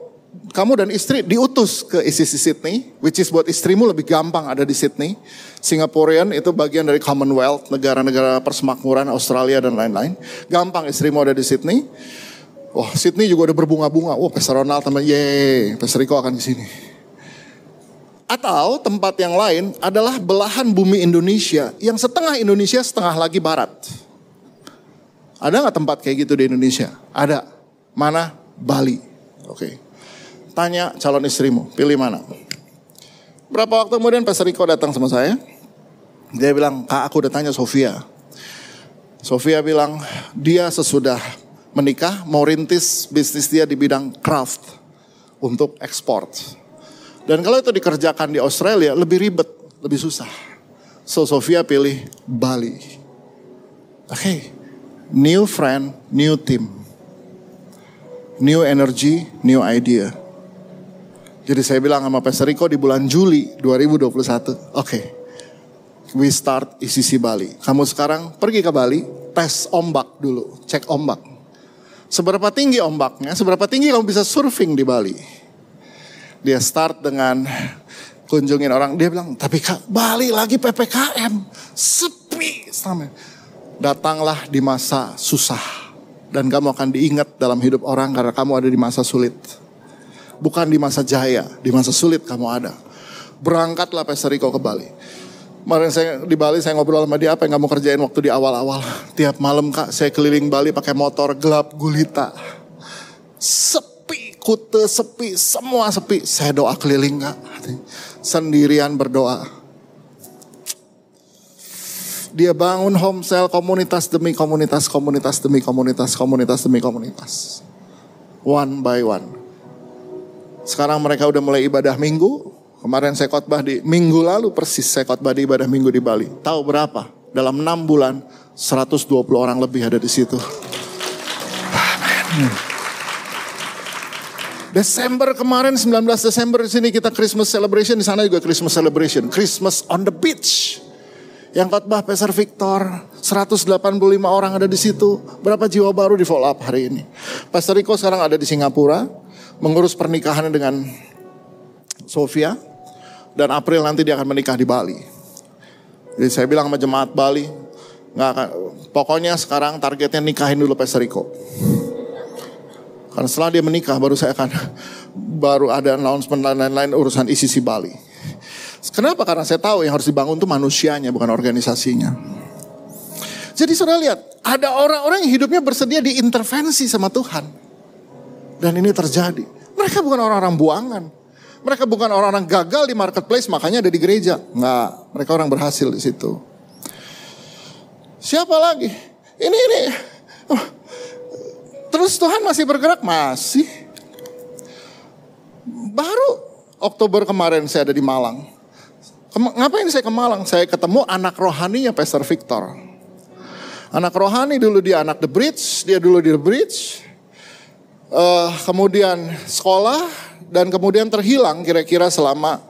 kamu dan istri diutus ke ICC Sydney, which is buat istrimu lebih gampang ada di Sydney. Singaporean itu bagian dari Commonwealth, negara-negara persemakmuran Australia dan lain-lain. Gampang istrimu ada di Sydney. Wah, Sydney juga udah berbunga-bunga. Wah, Pastor Ronald teman, yeay, Pastor Rico akan ke sini. Atau tempat yang lain adalah belahan bumi Indonesia yang setengah Indonesia, setengah lagi barat. Ada nggak tempat kayak gitu di Indonesia? Ada. Mana? Bali. Oke. Okay. Tanya calon istrimu, pilih mana? Berapa waktu kemudian Pastor Riko datang sama saya. Dia bilang, kak aku udah tanya Sofia. Sofia bilang, dia sesudah menikah mau rintis bisnis dia di bidang craft untuk ekspor. Dan kalau itu dikerjakan di Australia lebih ribet, lebih susah. So Sofia pilih Bali. Oke, okay. New friend, new team. New energy, new idea. Jadi saya bilang sama Pastor Rico di bulan Juli 2021, oke, okay, we start ICC Bali. Kamu sekarang pergi ke Bali, tes ombak dulu, cek ombak. Seberapa tinggi ombaknya, seberapa tinggi kamu bisa surfing di Bali. Dia start dengan kunjungin orang, dia bilang, tapi kak Bali lagi PPKM, sepi. Sampai. Datanglah di masa susah. Dan kamu akan diingat dalam hidup orang karena kamu ada di masa sulit bukan di masa jaya, di masa sulit kamu ada. Berangkatlah Pastor Riko ke Bali. Kemarin saya di Bali saya ngobrol sama dia apa yang kamu kerjain waktu di awal-awal. Tiap malam kak saya keliling Bali pakai motor gelap gulita. Sepi, kute sepi, semua sepi. Saya doa keliling kak. Sendirian berdoa. Dia bangun home cell komunitas demi komunitas, komunitas demi komunitas, komunitas demi komunitas. One by one sekarang mereka udah mulai ibadah minggu. Kemarin saya khotbah di minggu lalu persis saya khotbah di ibadah minggu di Bali. Tahu berapa? Dalam enam bulan 120 orang lebih ada di situ. Amen. Desember kemarin 19 Desember di sini kita Christmas celebration di sana juga Christmas celebration. Christmas on the beach. Yang khotbah Pastor Victor, 185 orang ada di situ. Berapa jiwa baru di follow up hari ini? Pastor Rico sekarang ada di Singapura, mengurus pernikahan dengan Sofia dan April nanti dia akan menikah di Bali. Jadi saya bilang sama jemaat Bali, nggak akan, pokoknya sekarang targetnya nikahin dulu Pastor Rico. Karena setelah dia menikah baru saya akan [laughs] baru ada announcement lain-lain urusan ICC Bali. Kenapa? Karena saya tahu yang harus dibangun itu manusianya bukan organisasinya. Jadi saudara lihat, ada orang-orang yang hidupnya bersedia diintervensi sama Tuhan. Dan ini terjadi. Mereka bukan orang-orang buangan. Mereka bukan orang-orang gagal di marketplace makanya ada di gereja. Enggak, mereka orang berhasil di situ. Siapa lagi? Ini ini. Oh. Terus Tuhan masih bergerak? Masih. Baru Oktober kemarin saya ada di Malang. Ngapain saya ke Malang? Saya ketemu anak rohaninya Pastor Victor. Anak rohani dulu dia anak The Bridge, dia dulu di The Bridge uh, kemudian sekolah dan kemudian terhilang kira-kira selama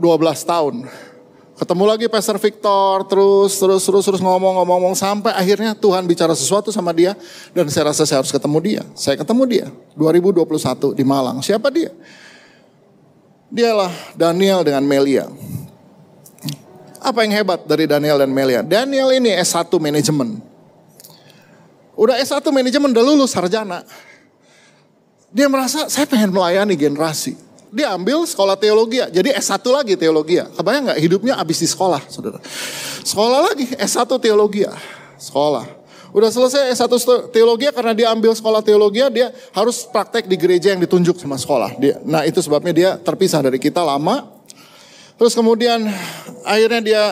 12 tahun. Ketemu lagi Pastor Victor, terus terus terus terus ngomong-ngomong sampai akhirnya Tuhan bicara sesuatu sama dia dan saya rasa saya harus ketemu dia. Saya ketemu dia 2021 di Malang. Siapa dia? Dialah Daniel dengan Melia. Apa yang hebat dari Daniel dan Melia? Daniel ini S1 manajemen. Udah S1 manajemen udah lulus sarjana. Dia merasa saya pengen melayani generasi. Dia ambil sekolah teologi, jadi S1 lagi teologi. Kebayang nggak hidupnya habis di sekolah, saudara. Sekolah lagi S1 teologi, sekolah. Udah selesai S1 teologi karena dia ambil sekolah teologi, dia harus praktek di gereja yang ditunjuk sama sekolah. Dia, nah itu sebabnya dia terpisah dari kita lama. Terus kemudian akhirnya dia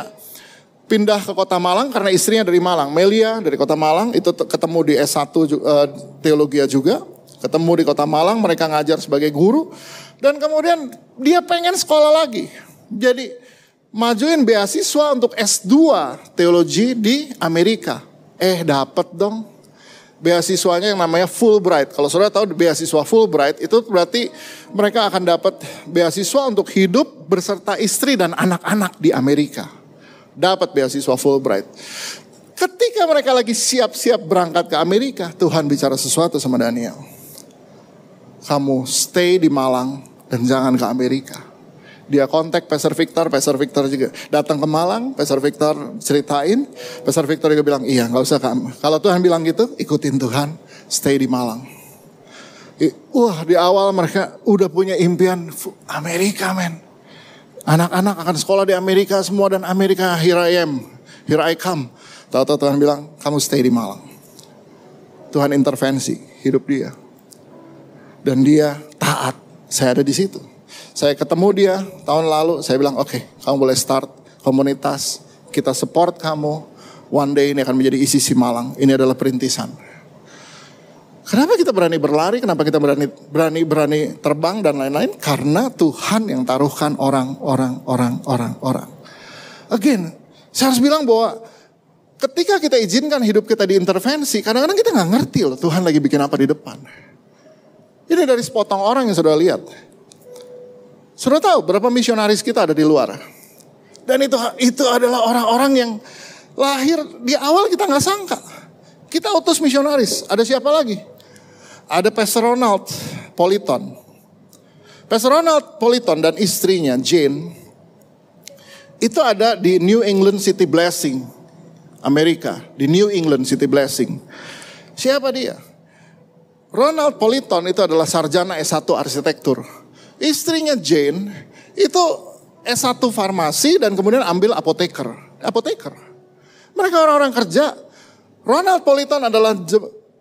pindah ke kota Malang karena istrinya dari Malang. Melia dari kota Malang itu ketemu di S1 uh, eh, teologi juga. Ketemu di kota Malang, mereka ngajar sebagai guru. Dan kemudian dia pengen sekolah lagi. Jadi majuin beasiswa untuk S2 teologi di Amerika. Eh dapat dong beasiswanya yang namanya Fulbright. Kalau saudara tahu beasiswa Fulbright itu berarti mereka akan dapat beasiswa untuk hidup berserta istri dan anak-anak di Amerika dapat beasiswa Fulbright. Ketika mereka lagi siap-siap berangkat ke Amerika, Tuhan bicara sesuatu sama Daniel. Kamu stay di Malang dan jangan ke Amerika. Dia kontak Pastor Victor, Pastor Victor juga datang ke Malang, Pastor Victor ceritain, Pastor Victor juga bilang, iya nggak usah kamu. Kalau Tuhan bilang gitu, ikutin Tuhan, stay di Malang. Wah di awal mereka udah punya impian Amerika men. Anak-anak akan sekolah di Amerika semua dan Amerika here I am, here I come. Tahu-tahu Tuhan bilang, kamu stay di Malang. Tuhan intervensi hidup dia. Dan dia taat. Saya ada di situ. Saya ketemu dia tahun lalu, saya bilang, oke, okay, kamu boleh start komunitas. Kita support kamu. One day ini akan menjadi isi si Malang. Ini adalah perintisan. Kenapa kita berani berlari? Kenapa kita berani berani berani terbang dan lain-lain? Karena Tuhan yang taruhkan orang-orang orang-orang orang. Again, saya harus bilang bahwa ketika kita izinkan hidup kita diintervensi, kadang-kadang kita nggak ngerti loh Tuhan lagi bikin apa di depan. Ini dari sepotong orang yang sudah lihat. Sudah tahu berapa misionaris kita ada di luar. Dan itu itu adalah orang-orang yang lahir di awal kita nggak sangka. Kita utus misionaris. Ada siapa lagi? Ada Pastor Ronald Politon. Pastor Ronald Politon dan istrinya Jane itu ada di New England City Blessing Amerika, di New England City Blessing. Siapa dia? Ronald Politon itu adalah sarjana S1 arsitektur. Istrinya Jane itu S1 farmasi dan kemudian ambil apoteker. Apoteker. Mereka orang-orang kerja. Ronald Politon adalah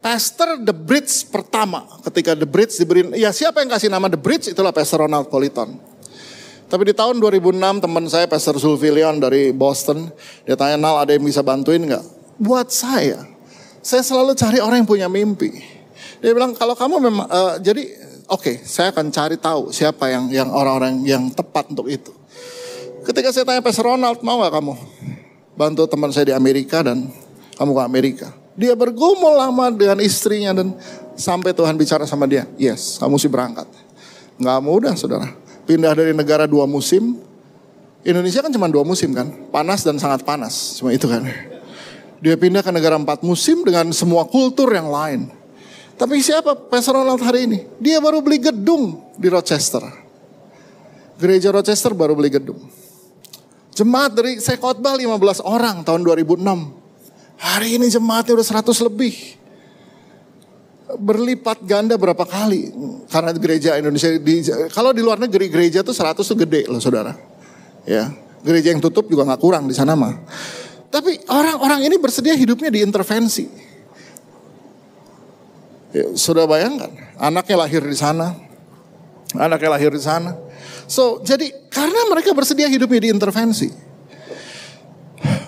pastor The Bridge pertama. Ketika The Bridge diberi, ya siapa yang kasih nama The Bridge itulah pastor Ronald Politon. Tapi di tahun 2006 teman saya Pastor Sulfilion dari Boston, dia tanya Nal ada yang bisa bantuin nggak? Buat saya, saya selalu cari orang yang punya mimpi. Dia bilang kalau kamu memang uh, jadi oke, okay, saya akan cari tahu siapa yang yang orang-orang yang tepat untuk itu. Ketika saya tanya Pastor Ronald mau nggak kamu bantu teman saya di Amerika dan kamu ke Amerika? Dia bergumul lama dengan istrinya dan sampai Tuhan bicara sama dia, yes, kamu sih berangkat. Nggak mudah, saudara pindah dari negara dua musim. Indonesia kan cuma dua musim kan, panas dan sangat panas, cuma itu kan. Dia pindah ke negara empat musim dengan semua kultur yang lain. Tapi siapa Pastor Ronald hari ini? Dia baru beli gedung di Rochester. Gereja Rochester baru beli gedung. Jemaat dari saya khotbah 15 orang tahun 2006. Hari ini jemaatnya udah 100 lebih berlipat ganda berapa kali karena gereja Indonesia di kalau di luar negeri gereja tuh 100 tuh gede loh saudara ya gereja yang tutup juga nggak kurang di sana mah tapi orang-orang ini bersedia hidupnya diintervensi ya, sudah bayangkan anaknya lahir di sana anaknya lahir di sana so jadi karena mereka bersedia hidupnya diintervensi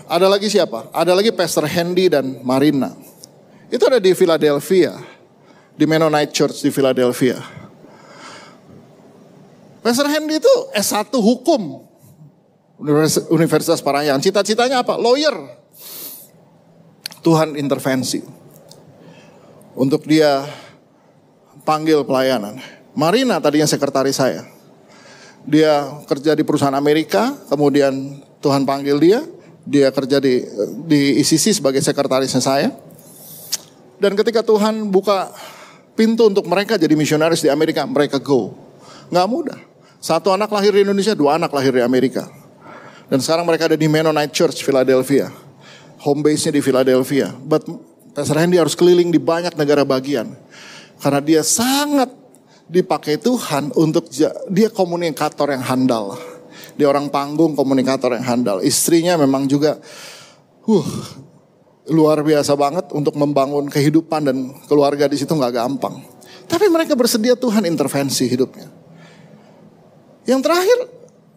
ada lagi siapa ada lagi Pastor Hendy dan Marina itu ada di Philadelphia di Mennonite Church di Philadelphia. Pastor Hendy itu S1 hukum Universitas Parahyangan. Cita-citanya apa? Lawyer. Tuhan intervensi. Untuk dia panggil pelayanan. Marina tadinya sekretaris saya. Dia kerja di perusahaan Amerika, kemudian Tuhan panggil dia. Dia kerja di di ICC sebagai sekretarisnya saya. Dan ketika Tuhan buka pintu untuk mereka jadi misionaris di Amerika, mereka go. Nggak mudah. Satu anak lahir di Indonesia, dua anak lahir di Amerika. Dan sekarang mereka ada di Mennonite Church, Philadelphia. Home base-nya di Philadelphia. But Pastor Hendy harus keliling di banyak negara bagian. Karena dia sangat dipakai Tuhan untuk dia komunikator yang handal. Dia orang panggung komunikator yang handal. Istrinya memang juga uh, luar biasa banget untuk membangun kehidupan dan keluarga di situ nggak gampang. Tapi mereka bersedia Tuhan intervensi hidupnya. Yang terakhir,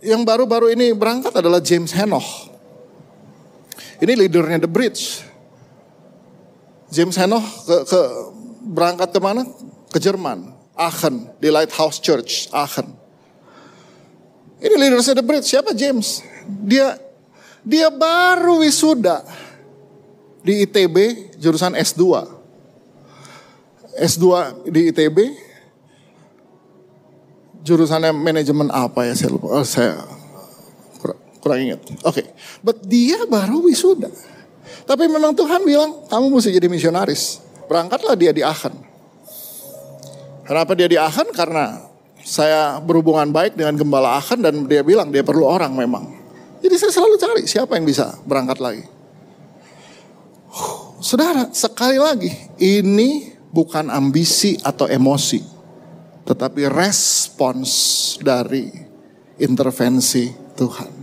yang baru-baru ini berangkat adalah James Henoch. Ini leadernya The Bridge. James Henoch ke, ke berangkat ke mana? Ke Jerman, Aachen, di Lighthouse Church, Aachen. Ini leadernya The Bridge. Siapa James? Dia dia baru wisuda di ITB jurusan S2. S2 di ITB jurusannya manajemen apa ya saya lupa. Oh, saya kurang, kurang ingat. Oke, okay. but dia baru wisuda. Tapi memang Tuhan bilang, kamu mesti jadi misionaris. Berangkatlah dia di Aachen. Kenapa dia di Aachen? Karena saya berhubungan baik dengan gembala Aachen dan dia bilang dia perlu orang memang. Jadi saya selalu cari siapa yang bisa berangkat lagi. Saudara, sekali lagi, ini bukan ambisi atau emosi, tetapi respons dari intervensi Tuhan.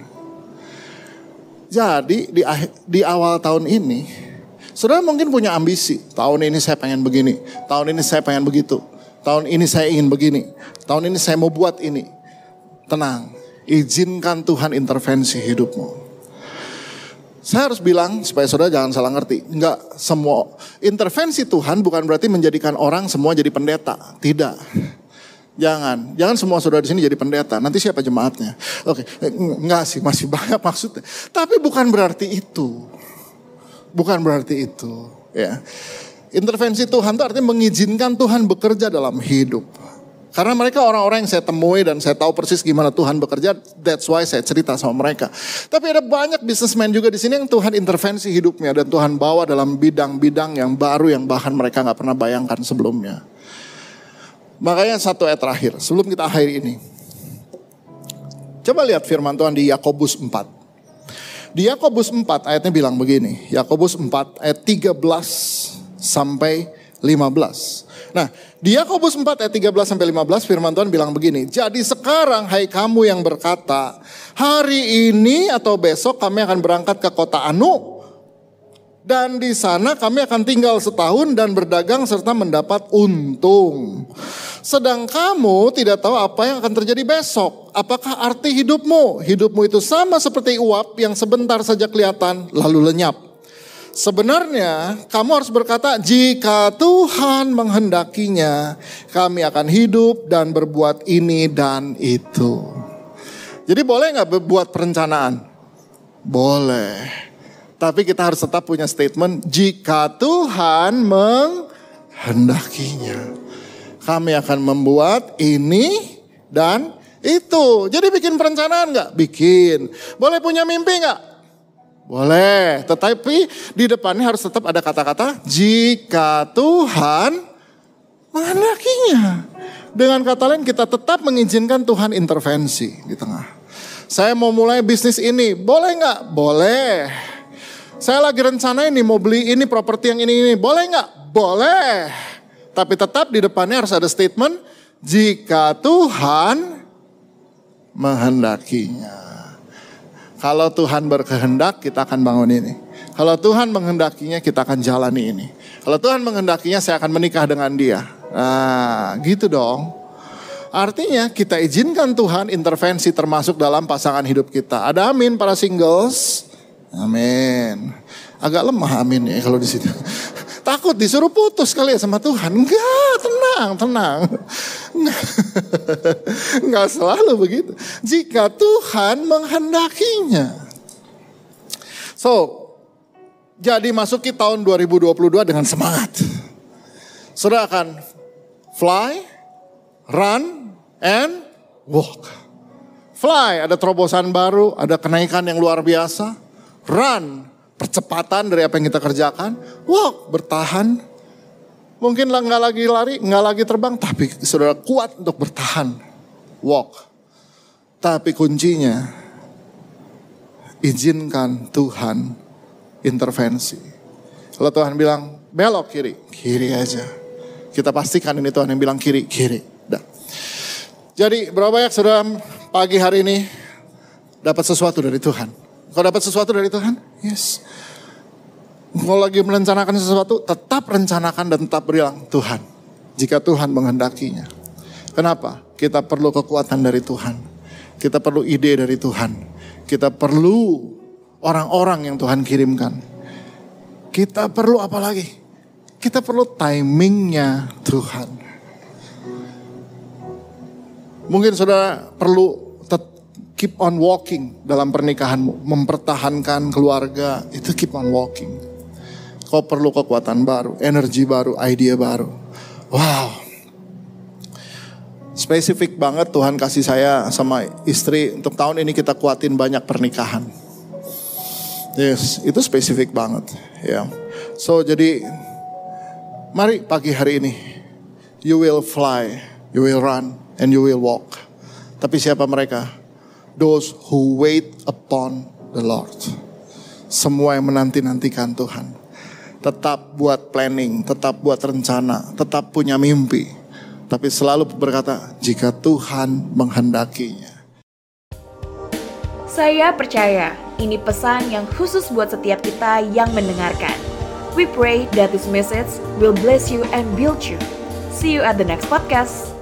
Jadi di, di awal tahun ini, saudara mungkin punya ambisi. Tahun ini saya pengen begini, tahun ini saya pengen begitu, tahun ini saya ingin begini, tahun ini saya mau buat ini. Tenang, izinkan Tuhan intervensi hidupmu. Saya harus bilang supaya saudara jangan salah ngerti. Enggak semua intervensi Tuhan bukan berarti menjadikan orang semua jadi pendeta. Tidak. Jangan, jangan semua saudara di sini jadi pendeta. Nanti siapa jemaatnya? Oke, enggak sih, masih banyak maksudnya. Tapi bukan berarti itu. Bukan berarti itu, ya. Intervensi Tuhan itu artinya mengizinkan Tuhan bekerja dalam hidup. Karena mereka orang-orang yang saya temui dan saya tahu persis gimana Tuhan bekerja, that's why saya cerita sama mereka. Tapi ada banyak businessman juga di sini yang Tuhan intervensi hidupnya dan Tuhan bawa dalam bidang-bidang yang baru yang bahkan mereka nggak pernah bayangkan sebelumnya. Makanya satu ayat terakhir, sebelum kita akhiri ini. Coba lihat firman Tuhan di Yakobus 4. Di Yakobus 4 ayatnya bilang begini, Yakobus 4 ayat 13 sampai 15. Nah, di Yakobus 4 ayat 13 sampai 15 firman Tuhan bilang begini, "Jadi sekarang hai kamu yang berkata, hari ini atau besok kami akan berangkat ke kota Anu dan di sana kami akan tinggal setahun dan berdagang serta mendapat untung. Sedang kamu tidak tahu apa yang akan terjadi besok. Apakah arti hidupmu? Hidupmu itu sama seperti uap yang sebentar saja kelihatan lalu lenyap. Sebenarnya kamu harus berkata, jika Tuhan menghendakinya, kami akan hidup dan berbuat ini dan itu. Jadi boleh nggak berbuat perencanaan? Boleh. Tapi kita harus tetap punya statement, jika Tuhan menghendakinya. Kami akan membuat ini dan itu. Jadi bikin perencanaan nggak? Bikin. Boleh punya mimpi nggak? Boleh. Tetapi di depannya harus tetap ada kata-kata, jika Tuhan menghendakinya. Dengan kata lain kita tetap mengizinkan Tuhan intervensi di tengah. Saya mau mulai bisnis ini, boleh nggak? Boleh. Saya lagi rencana ini mau beli ini properti yang ini ini. Boleh nggak? Boleh. Tapi tetap di depannya harus ada statement. Jika Tuhan menghendakinya. Kalau Tuhan berkehendak kita akan bangun ini. Kalau Tuhan menghendakinya kita akan jalani ini. Kalau Tuhan menghendakinya saya akan menikah dengan dia. Nah gitu dong. Artinya kita izinkan Tuhan intervensi termasuk dalam pasangan hidup kita. Ada amin para singles. Amin. Agak lemah amin ya kalau di situ. [laughs] Takut disuruh putus kali ya sama Tuhan. Enggak, tenang, tenang. Enggak [laughs] selalu begitu. Jika Tuhan menghendakinya. So, jadi masuki tahun 2022 dengan semangat. Sudah akan fly, run, and walk. Fly, ada terobosan baru, ada kenaikan yang luar biasa run, percepatan dari apa yang kita kerjakan, walk, bertahan. Mungkin nggak lagi lari, nggak lagi terbang, tapi saudara kuat untuk bertahan, walk. Tapi kuncinya, izinkan Tuhan intervensi. Kalau Tuhan bilang belok kiri, kiri aja. Kita pastikan ini Tuhan yang bilang kiri, kiri. Dah. Jadi berapa banyak saudara pagi hari ini dapat sesuatu dari Tuhan? Kau dapat sesuatu dari Tuhan? Yes. Kalau lagi merencanakan sesuatu, tetap rencanakan dan tetap bilang, Tuhan, jika Tuhan menghendakinya. Kenapa? Kita perlu kekuatan dari Tuhan. Kita perlu ide dari Tuhan. Kita perlu orang-orang yang Tuhan kirimkan. Kita perlu apa lagi? Kita perlu timingnya Tuhan. Mungkin saudara perlu keep on walking dalam pernikahanmu, mempertahankan keluarga, itu keep on walking. Kau perlu kekuatan baru, energi baru, ide baru. Wow. Spesifik banget Tuhan kasih saya sama istri untuk tahun ini kita kuatin banyak pernikahan. Yes, itu spesifik banget. Ya. So jadi mari pagi hari ini you will fly, you will run, and you will walk. Tapi siapa mereka? Those who wait upon the Lord. Semua yang menanti-nantikan Tuhan. Tetap buat planning, tetap buat rencana, tetap punya mimpi. Tapi selalu berkata, jika Tuhan menghendakinya. Saya percaya ini pesan yang khusus buat setiap kita yang mendengarkan. We pray that this message will bless you and build you. See you at the next podcast.